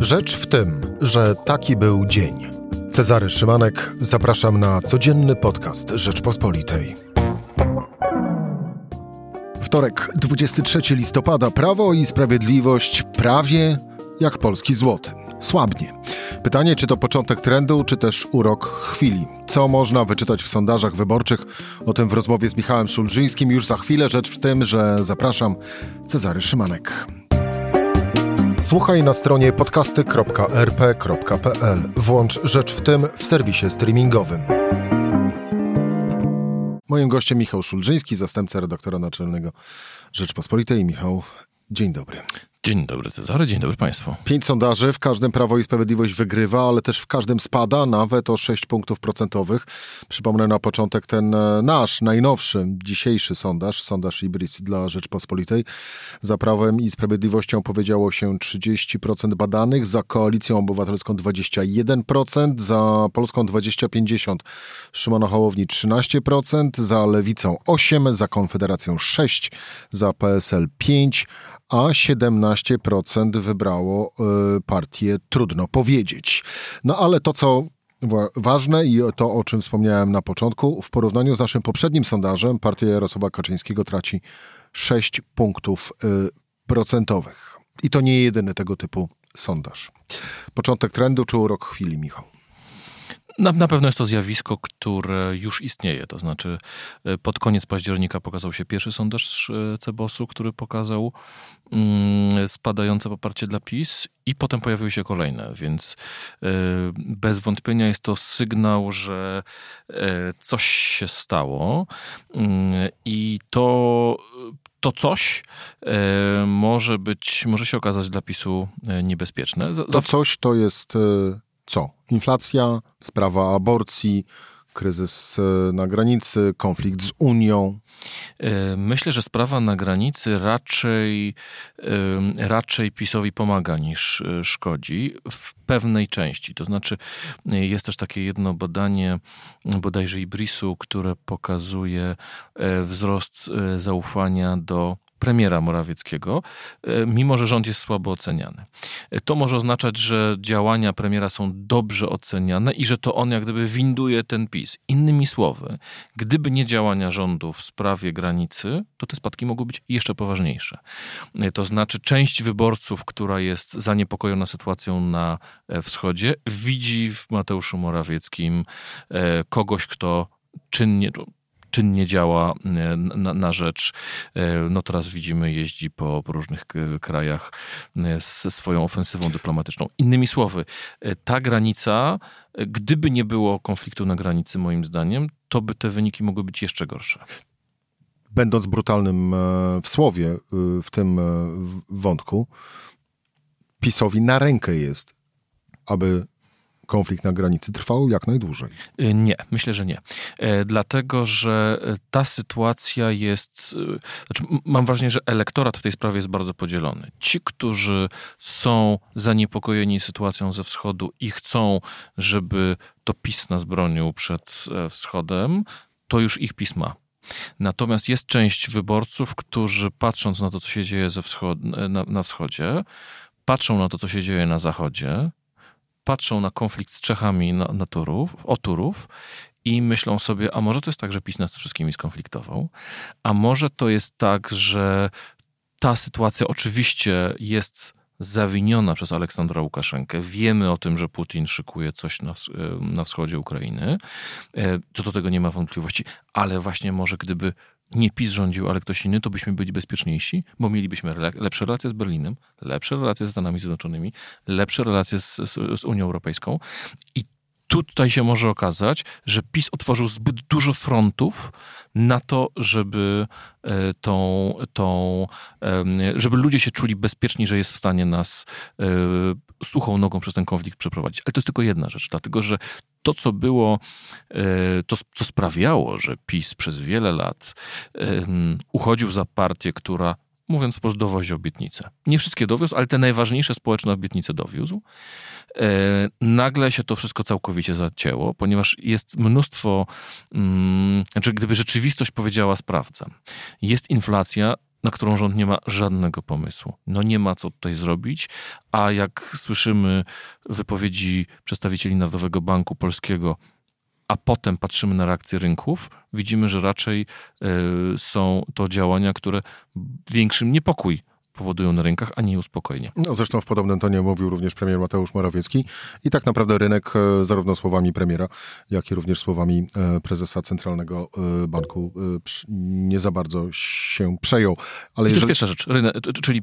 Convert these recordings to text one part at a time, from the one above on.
Rzecz w tym, że taki był dzień. Cezary Szymanek, zapraszam na codzienny podcast Rzeczpospolitej. Wtorek, 23 listopada. Prawo i Sprawiedliwość prawie jak polski złoty. Słabnie. Pytanie, czy to początek trendu, czy też urok chwili. Co można wyczytać w sondażach wyborczych? O tym w rozmowie z Michałem Szulżyńskim już za chwilę. Rzecz w tym, że zapraszam Cezary Szymanek. Słuchaj na stronie podcasty.rp.pl. Włącz Rzecz w tym w serwisie streamingowym. Moim gościem Michał Szulżyński, zastępca redaktora naczelnego Rzeczpospolitej. Michał, dzień dobry. Dzień dobry Cezary, dzień dobry Państwu. Pięć sondaży, w każdym Prawo i Sprawiedliwość wygrywa, ale też w każdym spada, nawet o 6 punktów procentowych. Przypomnę na początek ten e, nasz, najnowszy, dzisiejszy sondaż, sondaż Ibris dla Rzeczpospolitej. Za Prawem i Sprawiedliwością powiedziało się 30% badanych, za Koalicją Obywatelską 21%, za Polską 20-50%, Szymona Hołowni 13%, za Lewicą 8%, za Konfederacją 6%, za PSL 5%, a 17% wybrało y, partię Trudno Powiedzieć. No ale to, co ważne i to, o czym wspomniałem na początku, w porównaniu z naszym poprzednim sondażem, partia Jarosława Kaczyńskiego traci 6 punktów y, procentowych. I to nie jedyny tego typu sondaż. Początek trendu czy urok chwili, Michał? Na, na, pewno jest to zjawisko, które już istnieje. To znaczy, e, pod koniec października pokazał się pierwszy sondaż e, Cebosu, który pokazał mm, spadające poparcie dla PiS, i potem pojawiły się kolejne, więc e, bez wątpienia jest to sygnał, że coś się stało mm, i to to coś może być, może się okazać dla PiSu niebezpieczne. To coś to jest co? Inflacja, sprawa aborcji, kryzys e, na granicy, konflikt z Unią. E, myślę, że sprawa na granicy raczej, e, raczej PiSowi pomaga niż szkodzi w pewnej części. To znaczy, jest też takie jedno badanie bodajże Ibrisu, które pokazuje wzrost zaufania do premiera Morawieckiego, e, mimo że rząd jest słabo oceniany. E, to może oznaczać, że działania premiera są dobrze oceniane i że to on jak gdyby winduje ten PiS. Innymi słowy, gdyby nie działania rządu w sprawie granicy, to te spadki mogły być jeszcze poważniejsze. E, to znaczy, część wyborców, która jest zaniepokojona sytuacją na wschodzie, widzi w Mateuszu Morawieckim kogoś, kto czynnie, czynnie działa e, na, na rzecz. E, no teraz widzimy, jeździ po, różnych krajach e, ze swoją ofensywą dyplomatyczną. Innymi słowy, ta granica, gdyby nie było konfliktu na granicy, moim zdaniem, to by te wyniki mogły być jeszcze gorsze będąc brutalnym w słowie w tym wątku, PiSowi na rękę jest, aby konflikt na granicy trwał jak najdłużej? Y, nie, myślę, że nie. E, dlatego, że e, ta sytuacja jest. E, znaczy, mam wrażenie, że elektorat w tej sprawie jest bardzo podzielony. Ci, którzy są zaniepokojeni sytuacją ze wschodu i chcą, żeby to PiS nas bronił przed wschodem, to już ich pisma. Natomiast jest część wyborców, którzy patrząc na to, co się dzieje ze wschod na, na wschodzie, patrzą na to, co się dzieje na zachodzie patrzą na konflikt z Czechami na, na Turów, o Turów i myślą sobie, a może to jest tak, że PiS nas wszystkimi skonfliktował, a może to jest tak, że ta sytuacja oczywiście jest zawiniona przez Aleksandra Łukaszenkę. Wiemy o tym, że Putin szykuje coś na, na wschodzie Ukrainy. E, co do tego nie ma wątpliwości, ale właśnie może gdyby nie PiS rządził, ale ktoś inny, to byśmy byli bezpieczniejsi, bo mielibyśmy lepsze relacje z Berlinem, lepsze relacje ze Stanami Zjednoczonymi, lepsze relacje z, z, z Unią Europejską i tutaj się może okazać, że PiS otworzył zbyt dużo frontów na to, żeby e, tą, tą żeby ludzie się czuli bezpieczni, że jest w stanie nas e, suchą nogą przez ten konflikt przeprowadzić. Ale to jest tylko jedna rzecz, dlatego że to, co było, e, to, co sprawiało, że PiS przez wiele lat uchodził za partię, która mówiąc wprost, dowozi obietnice. Nie wszystkie dowiózł, ale te najważniejsze społeczne obietnice dowiózł. E, nagle się to wszystko całkowicie zacięło, ponieważ jest mnóstwo, mm, znaczy gdyby rzeczywistość powiedziała sprawdzam, jest inflacja, na którą rząd nie ma żadnego pomysłu. No nie ma co tutaj zrobić, a jak słyszymy wypowiedzi przedstawicieli Narodowego Banku Polskiego, a potem patrzymy na reakcję rynków, widzimy, że raczej y, są to działania, które większym niepokój powodują na rynkach, a nie uspokojenie. No, zresztą w podobnym tonie mówił również premier Mateusz Morawiecki i tak naprawdę rynek e, zarówno słowami premiera, jak i również słowami e, prezesa Centralnego e, Banku nie za bardzo się przejął. Ale jeżeli... To jest pierwsza rzecz, rynek, czyli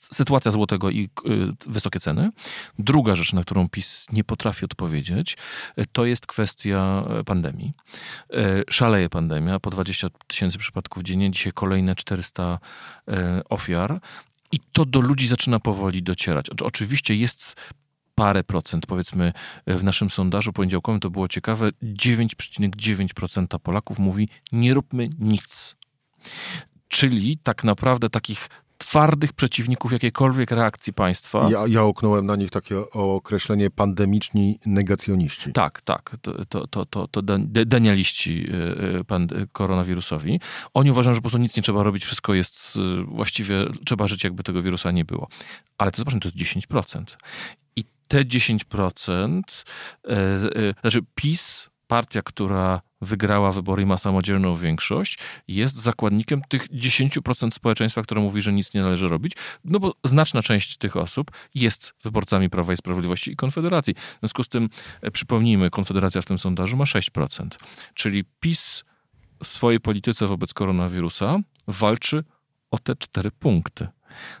sytuacja złotego i wysokie ceny. Druga rzecz, na którą PiS nie potrafi odpowiedzieć, to jest kwestia pandemii. Szaleje pandemia, po 20 tysięcy przypadków dziennie, dzisiaj kolejne 400 E, ofiar i to do ludzi zaczyna powoli docierać. Oczywiście jest parę procent, powiedzmy w naszym sondażu poniedziałkowym to było ciekawe, 9,9% Polaków mówi nie róbmy nic. Czyli tak naprawdę takich twardych przeciwników jakiejkolwiek reakcji państwa. Ja, ja oknąłem na nich takie określenie pandemiczni negacjoniści. Tak, tak. To, to, to, to, denialiści e, e, pan, koronawirusowi. Oni uważają, że po prostu nic nie trzeba robić, wszystko jest właściwie, trzeba żyć jakby tego wirusa nie było. Ale to zobaczmy, to jest 10%. I te 10%, znaczy PiS, partia, która wygrała wybory i ma samodzielną większość, jest zakładnikiem tych 10% społeczeństwa, które mówi, że nic nie należy robić, no bo znaczna część tych osób jest wyborcami Prawa i Sprawiedliwości i Konfederacji. W związku z tym, e, przypomnijmy, Konfederacja w tym sondażu ma 6%, czyli PiS w swojej polityce wobec koronawirusa walczy o te cztery punkty.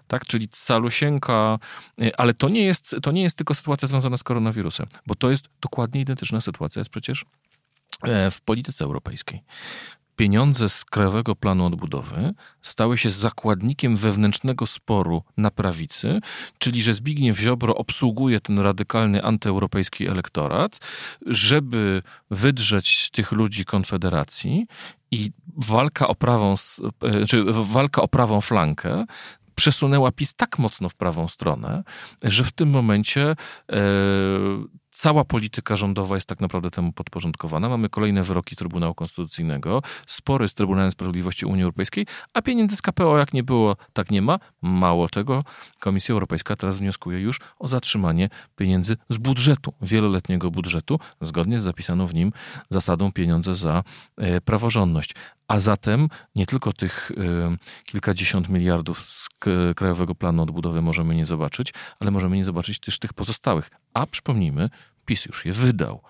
Tak, czyli calusieńka, e, ale to nie, jest, to nie jest tylko sytuacja związana z koronawirusem, bo to jest dokładnie identyczna sytuacja, jest przecież E, w polityce europejskiej. Pieniądze z Krajowego Planu Odbudowy stały się zakładnikiem wewnętrznego sporu na prawicy, czyli że Zbigniew Ziobro obsługuje ten radykalny antyeuropejski elektorat, żeby wydrzeć tych ludzi Konfederacji i walka o prawą, e, czy walka o prawą flankę przesunęła PiS tak mocno w prawą stronę, że w tym momencie e, cała polityka rządowa jest tak naprawdę temu podporządkowana. Mamy kolejne wyroki Trybunału Konstytucyjnego, spory z Trybunałem Sprawiedliwości Unii Europejskiej, a pieniędzy z KPO jak nie było, tak nie ma. Mało tego, Komisja Europejska teraz wnioskuje już o zatrzymanie pieniędzy z budżetu, wieloletniego budżetu, zgodnie z zapisaną w nim zasadą pieniądze za e, praworządność. A zatem nie tylko tych e, kilkadziesiąt miliardów z Krajowego Planu Odbudowy możemy nie zobaczyć, ale możemy nie zobaczyć też tych pozostałych. A przypomnijmy, PiS już je wydał.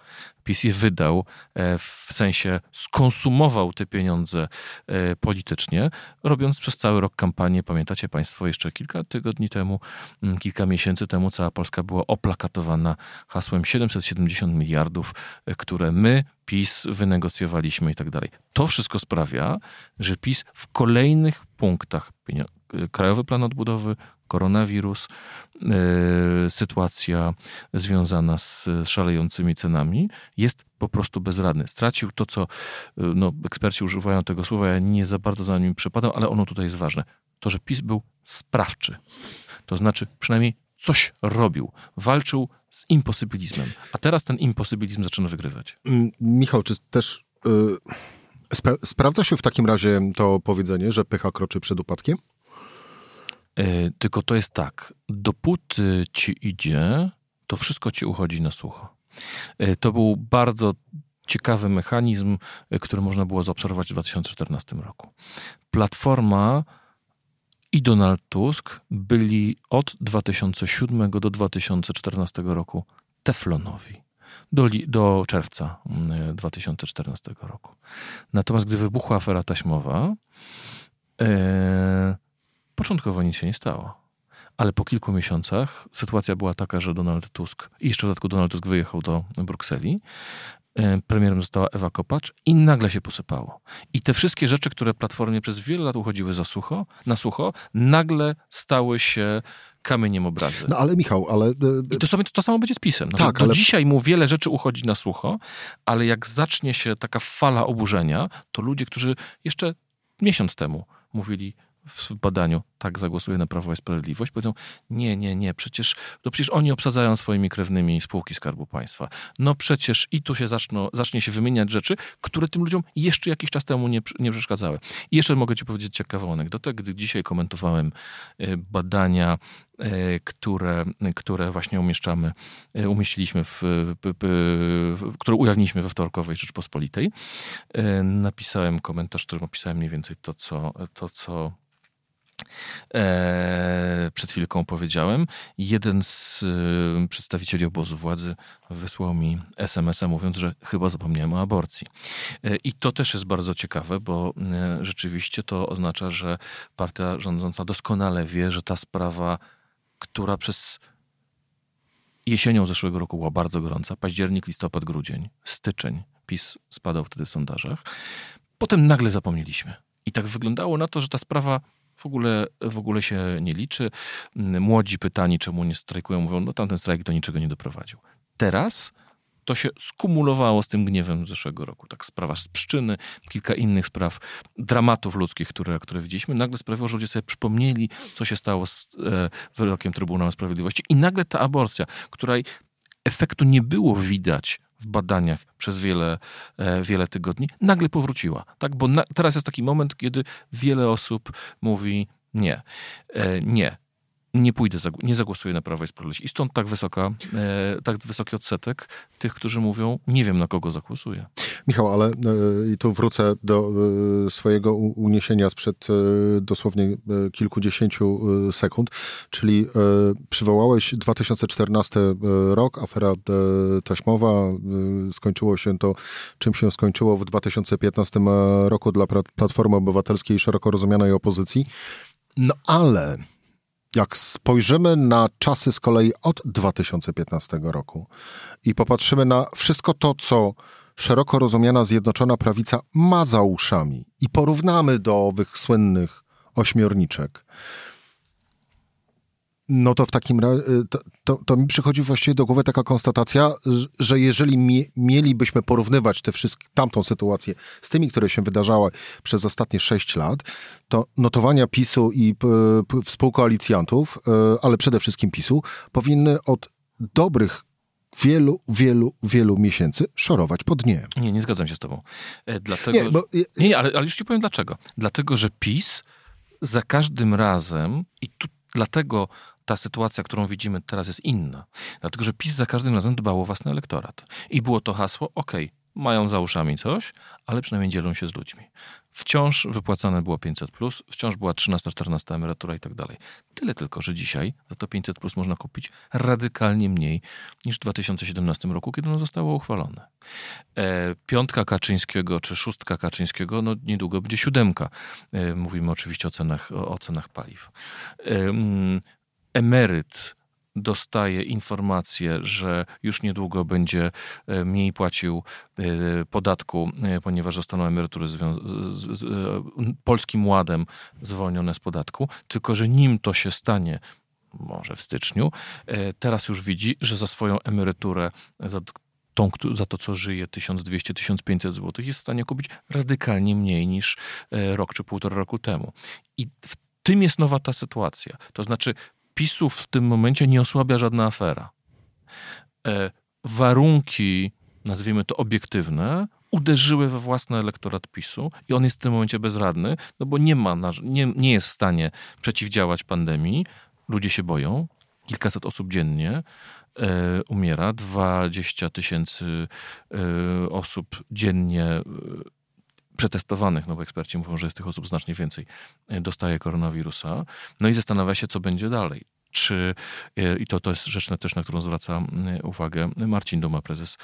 PiS je wydał, e, w sensie skonsumował te pieniądze e, politycznie, robiąc przez cały rok kampanię. Pamiętacie Państwo, jeszcze kilka tygodni temu, mm, kilka miesięcy temu, cała Polska była oplakatowana hasłem 770 miliardów, e, które my, PiS, wynegocjowaliśmy i tak dalej. To wszystko sprawia, że PiS w kolejnych punktach Krajowy Plan Odbudowy, koronawirus, yy, sytuacja związana z szalejącymi cenami, jest po prostu bezradny. Stracił to, co yy, no, eksperci używają tego słowa, ja nie za bardzo za nim przypadam, ale ono tutaj jest ważne. To, że PiS był sprawczy. To znaczy przynajmniej coś robił. Walczył z imposybilizmem. A teraz ten imposybilizm zaczyna wygrywać. Mm, Michał, czy też... Yy... Sprawdza się w takim razie to powiedzenie, że pycha kroczy przed upadkiem? E, tylko to jest tak, dopóty ci idzie, to wszystko ci uchodzi na sucho. E, to był bardzo ciekawy mechanizm, e, który można było zaobserwować w 2014 roku. Platforma i Donald Tusk byli od 2007 do 2014 roku teflonowi. Do, do czerwca 2014 mm, roku. Natomiast gdy wybuchła afera taśmowa, Początkowo nic się nie stało. Ale po kilku miesiącach sytuacja była taka, że Donald Tusk, i jeszcze w dodatku Donald Tusk wyjechał do Brukseli, e, premierem została Ewa Kopacz i nagle się posypało. I te wszystkie rzeczy, które Platformie przez wiele lat uchodziły za sucho, na sucho, nagle stały się kamieniem obrazy. No ale Michał, ale... E, I to, sobie, to samo będzie z pisem. No, tak, do ale... dzisiaj mu wiele rzeczy uchodzi na sucho, ale jak zacznie się taka fala oburzenia, to ludzie, którzy jeszcze miesiąc temu mówili, w badaniu tak zagłosuje na Prawo i Sprawiedliwość, powiedzą nie, nie, nie, przecież, no przecież oni obsadzają swoimi krewnymi spółki Skarbu Państwa. No przecież i tu się zaczną, zacznie się wymieniać rzeczy, które tym ludziom jeszcze jakiś czas temu nie, nie przeszkadzały. I jeszcze mogę ci powiedzieć ciekawą anegdotę, gdy dzisiaj komentowałem e, badania e, które, które właśnie umieszczamy, e, umieściliśmy w, które ujawniliśmy we wtorkowej Rzeczpospolitej. Napisałem komentarz, którym opisałem mniej więcej to, co, to, co e, przed chwilką powiedziałem. Jeden z e, przedstawicieli obozu władzy wysłał mi SMS-a mówiąc, że chyba zapomniałem o aborcji. E, I to też jest bardzo ciekawe, bo e, rzeczywiście to oznacza, że partia rządząca doskonale wie, że ta sprawa, która przez jesienią zeszłego roku była bardzo gorąca, październik, listopad, grudzień, styczeń, PiS spadał wtedy w sondażach. Potem nagle zapomnieliśmy. I tak wyglądało na to, że ta sprawa w ogóle, w ogóle się nie liczy. Młodzi pytani, czemu nie strajkują, mówią, no tamten strajk do niczego nie doprowadził. Teraz to się skumulowało z tym gniewem zeszłego roku. Tak sprawa z Pszczyny, kilka innych spraw, dramatów ludzkich, które, które widzieliśmy, nagle sprawiło, że ludzie sobie przypomnieli, co się stało z e, wyrokiem Trybunału Sprawiedliwości i nagle ta aborcja, której efektu nie było widać w badaniach przez wiele, e, wiele tygodni, nagle powróciła. Tak? Bo na, teraz jest taki moment, kiedy wiele osób mówi nie, e, nie, nie pójdę, nie zagłosuję na Prawo i Sprawiedliwość. I stąd tak, wysoka, e, tak wysoki odsetek tych, którzy mówią, nie wiem na kogo zagłosuję. Michał, ale i tu wrócę do swojego uniesienia sprzed dosłownie kilkudziesięciu sekund, czyli przywołałeś 2014 rok, afera taśmowa, skończyło się to, czym się skończyło w 2015 roku dla Platformy Obywatelskiej szeroko rozumianej opozycji. No ale jak spojrzymy na czasy z kolei od 2015 roku i popatrzymy na wszystko to, co szeroko rozumiana Zjednoczona Prawica ma za uszami i porównamy do owych słynnych ośmiorniczek, no to w takim razie, to, to, to, mi przychodzi właściwie do głowy taka konstatacja, że jeżeli mi, mielibyśmy porównywać te wszystkie, tamtą sytuację z tymi, które się wydarzały przez ostatnie sześć lat, to notowania PiSu i p, współkoalicjantów, e, ale przede wszystkim PiSu, powinny od dobrych wielu, wielu, wielu miesięcy szorować po dnie. Nie, nie zgadzam się z tobą. E, dlatego, nie, bo... nie, nie ale, ale już ci powiem dlaczego. Dlatego, że PiS za każdym razem, i tu dlatego ta sytuacja, którą widzimy teraz jest inna. Dlatego, że PiS za każdym razem dbał o własny elektorat. I było to hasło, ok, mają za uszami coś, ale przynajmniej dzielą się z ludźmi. Wciąż wypłacane było 500, plus, wciąż była 13-14 emerytura i tak dalej. Tyle tylko, że dzisiaj za to 500 plus można kupić radykalnie mniej niż w 2017 roku, kiedy ono zostało uchwalone. E, piątka Kaczyńskiego czy szóstka Kaczyńskiego, no niedługo będzie siódemka. E, mówimy oczywiście o cenach, o, o cenach paliw. E, mm, emeryt dostaje informację, że już niedługo będzie e, mniej płacił e, podatku, e, ponieważ zostaną emerytury z, z, z Polskim Ładem zwolnione z podatku, tylko że nim to się stanie, może w styczniu, teraz już widzi, że za swoją emeryturę, za tą, za to, co żyje 1200-1500 zł, jest w stanie kupić radykalnie mniej niż rok czy półtora roku temu. I w tym jest nowa ta sytuacja. To znaczy, PiSu w tym momencie nie osłabia żadna afera. E, warunki, nazwijmy to obiektywne, uderzyły we własny elektorat PiSu i on jest w tym momencie bezradny, no bo nie ma, nie, nie jest w stanie przeciwdziałać pandemii. Ludzie się boją, kilkaset osób dziennie e, umiera, 20 tysięcy e, osób dziennie e, przetestowanych, no bo eksperci mówią, że jest tych osób znacznie więcej, e, dostaje koronawirusa. No i zastanawia się, co będzie dalej. Czy, e, i to, to jest rzecz też, na którą zwraca uwagę Marcin Duma, prezes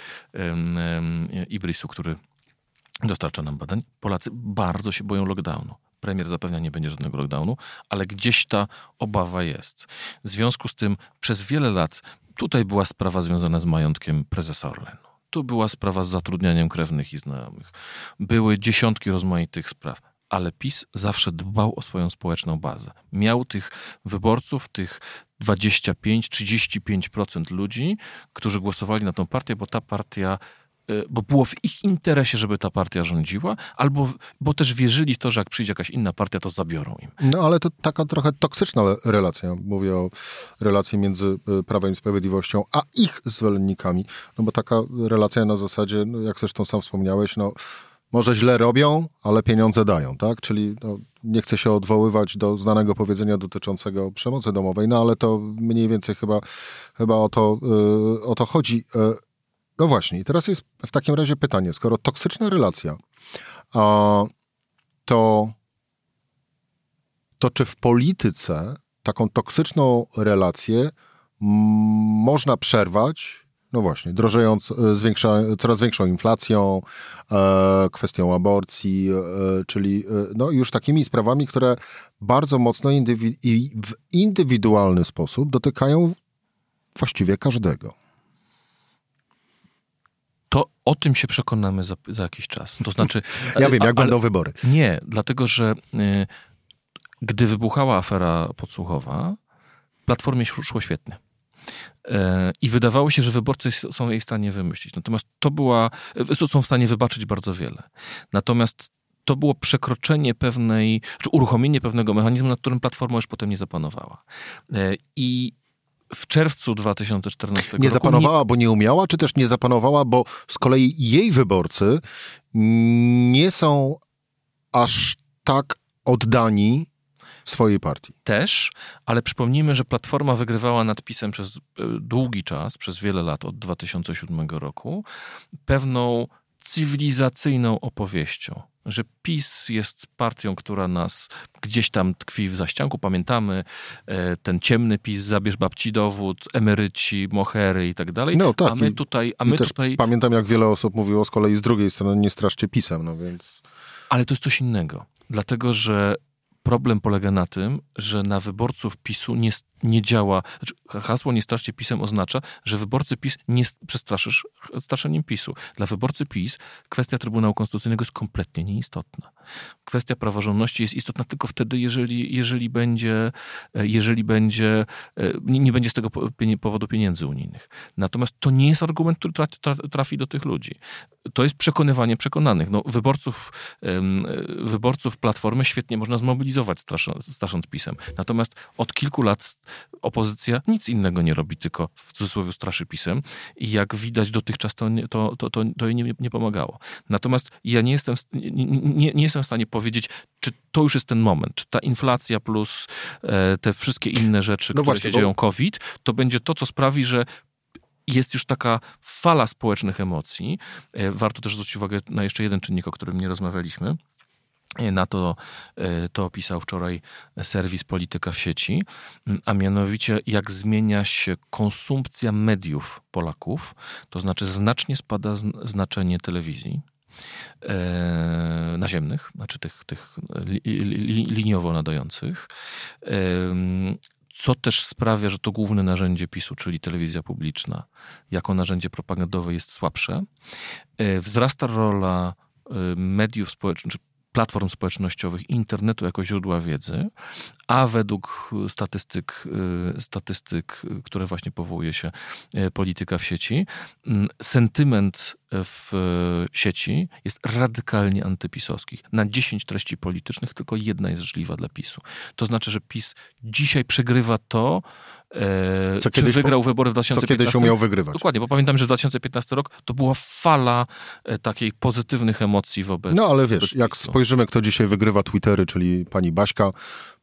Ibrisu, który dostarcza nam badań. Polacy bardzo się boją lockdownu. Premier zapewnia, nie będzie żadnego lockdownu, ale gdzieś ta obawa jest. W związku z tym przez wiele lat tutaj była sprawa związana z majątkiem prezesa Orlenu to była sprawa z zatrudnianiem krewnych i znajomych. Były dziesiątki rozmaitych spraw, ale PiS zawsze dbał o swoją społeczną bazę. Miał tych wyborców, tych 25-35% ludzi, którzy głosowali na tą partię, bo ta partia bo było w ich interesie, żeby ta partia rządziła, albo bo też wierzyli w to, że jak przyjdzie jakaś inna partia, to zabiorą im. No ale to taka trochę toksyczna relacja. Mówię o relacji między y, Prawem i Sprawiedliwością, a ich zwolennikami. No bo taka relacja na zasadzie, no jak zresztą sam wspomniałeś, no może źle robią, ale pieniądze dają, tak? Czyli no, nie chcę się odwoływać do znanego powiedzenia dotyczącego przemocy domowej, no ale to mniej więcej chyba, chyba o, to, yy, o to chodzi. Yy, no właśnie, i teraz jest w takim razie pytanie, skoro toksyczna relacja, to, to czy w polityce taką toksyczną relację można przerwać no właśnie, drożejąc, e, zwiększa, coraz większą inflacją, e, kwestią aborcji, e, czyli e, no już takimi sprawami, które bardzo mocno indywi i w indywidualny sposób dotykają właściwie każdego. To o tym się przekonamy za, za jakiś czas. To znaczy. ja wiem, jak a, będą wybory. Nie, dlatego że y, gdy wybuchała afera podsłuchowa, Platformie szło świetnie. E, I wydawało się, że wyborcy są jej w stanie wymyślić. Natomiast to była, e, są w stanie wybaczyć bardzo wiele. Natomiast to było przekroczenie pewnej, czy uruchomienie pewnego mechanizmu, nad którym Platforma już potem nie zapanowała. E, I w czerwcu 2014 roku. Nie zapanowała, nie... bo nie umiała, czy też nie zapanowała, bo z kolei jej wyborcy nie są aż tak oddani swojej partii. Też, ale przypomnijmy, że Platforma wygrywała nad PiSem przez e, długi czas, przez wiele lat, od 2007 roku, pewną cywilizacyjną opowieścią, że PiS jest partią, która nas gdzieś tam tkwi w zaścianku. Pamiętamy e, ten ciemny PiS, zabierz babci dowód, emeryci, mohery i tak dalej. No tak. A my tutaj... A my tutaj... Pamiętam, jak wiele osób mówiło z kolei z drugiej strony, nie straszcie PiSem, no więc... Ale to jest coś innego. Dlatego, że Problem polega na tym, że na wyborców PiSu nie, nie działa. Znaczy, hasło nie straszcie PiSem oznacza, że wyborcy PiS nie przestraszysz straszeniem PiSu. Dla wyborcy PiS kwestia Trybunału Konstytucyjnego jest kompletnie nieistotna. Kwestia praworządności jest istotna tylko wtedy, jeżeli, jeżeli będzie, e, jeżeli będzie e, nie, będzie z tego powodu pieniędzy unijnych. Natomiast to nie jest argument, który trafi do tych ludzi. To jest przekonywanie przekonanych. No, wyborców, wyborców Platformy świetnie można zmobilizować strasząc, strasząc PiSem. Natomiast od kilku lat opozycja nic innego nie robi, tylko w cudzysłowie straszy PiSem i jak widać dotychczas to, to, to, to, to jej nie, nie pomagało. Natomiast ja nie jestem, nie, nie, jestem w stanie powiedzieć, czy to już jest ten moment, czy ta inflacja plus e, te wszystkie inne rzeczy, no które właśnie, się dzieją, COVID, to będzie to, co sprawi, że jest już taka fala społecznych emocji. E, warto też zwrócić uwagę na jeszcze jeden czynnik, o którym nie rozmawialiśmy. E, na to, to opisał wczoraj serwis Polityka w sieci, a mianowicie jak zmienia się konsumpcja mediów Polaków, to znaczy znacznie spada znaczenie telewizji e, naziemnych, znaczy tych, tych li, liniowo nadających, e, co też sprawia, że to główne narzędzie PiSu, czyli telewizja publiczna, jako narzędzie propagandowe jest słabsze. E, wzrasta rola e, mediów społecznych, platform społecznościowych, internetu jako źródła wiedzy, a według statystyk, y, statystyk, które właśnie powołuje się y, polityka w sieci, sentyment w sieci jest radykalnie antypisowski. Na 10 treści politycznych tylko jedna jest życzliwa dla PiSu. To znaczy, że PiS dzisiaj przegrywa to, E, co kiedyś wygrał wybory w 2015 Co kiedyś umiał wygrywać. Dokładnie, bo pamiętam, że 2015 rok to była fala e, takiej pozytywnych emocji wobec No ale wiesz, jak spojrzymy, kto dzisiaj wygrywa Twittery, czyli pani Baśka,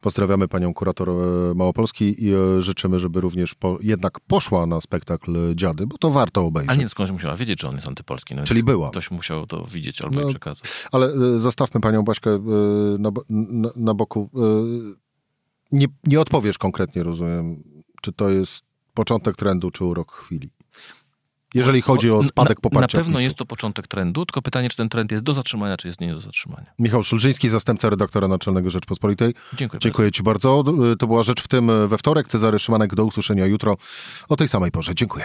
pozdrawiamy panią kurator e, Małopolski i życzymy, żeby również po, jednak poszła na spektakl Dziady, bo to warto obejrzeć. Ale nie, skądś musiała wiedzieć, że on jest antypolski. No czyli była. Ktoś musiał to widzieć albo no, przekazać. Ale zostawmy panią Baśkę na, na, na boku. Nie, nie odpowiesz konkretnie, rozumiem, czy to jest początek trendu, czy urok chwili? Jeżeli chodzi o spadek poparcia Na pewno PiSu. jest to początek trendu, tylko pytanie, czy ten trend jest do zatrzymania, czy jest nie do zatrzymania. Michał Szulżyński, zastępca redaktora naczelnego Rzeczpospolitej. Dziękuję Dziękuję bardzo. Ci bardzo. To była Rzecz w tym we wtorek. Cezary Szymanek, do usłyszenia jutro o tej samej porze. Dziękuję.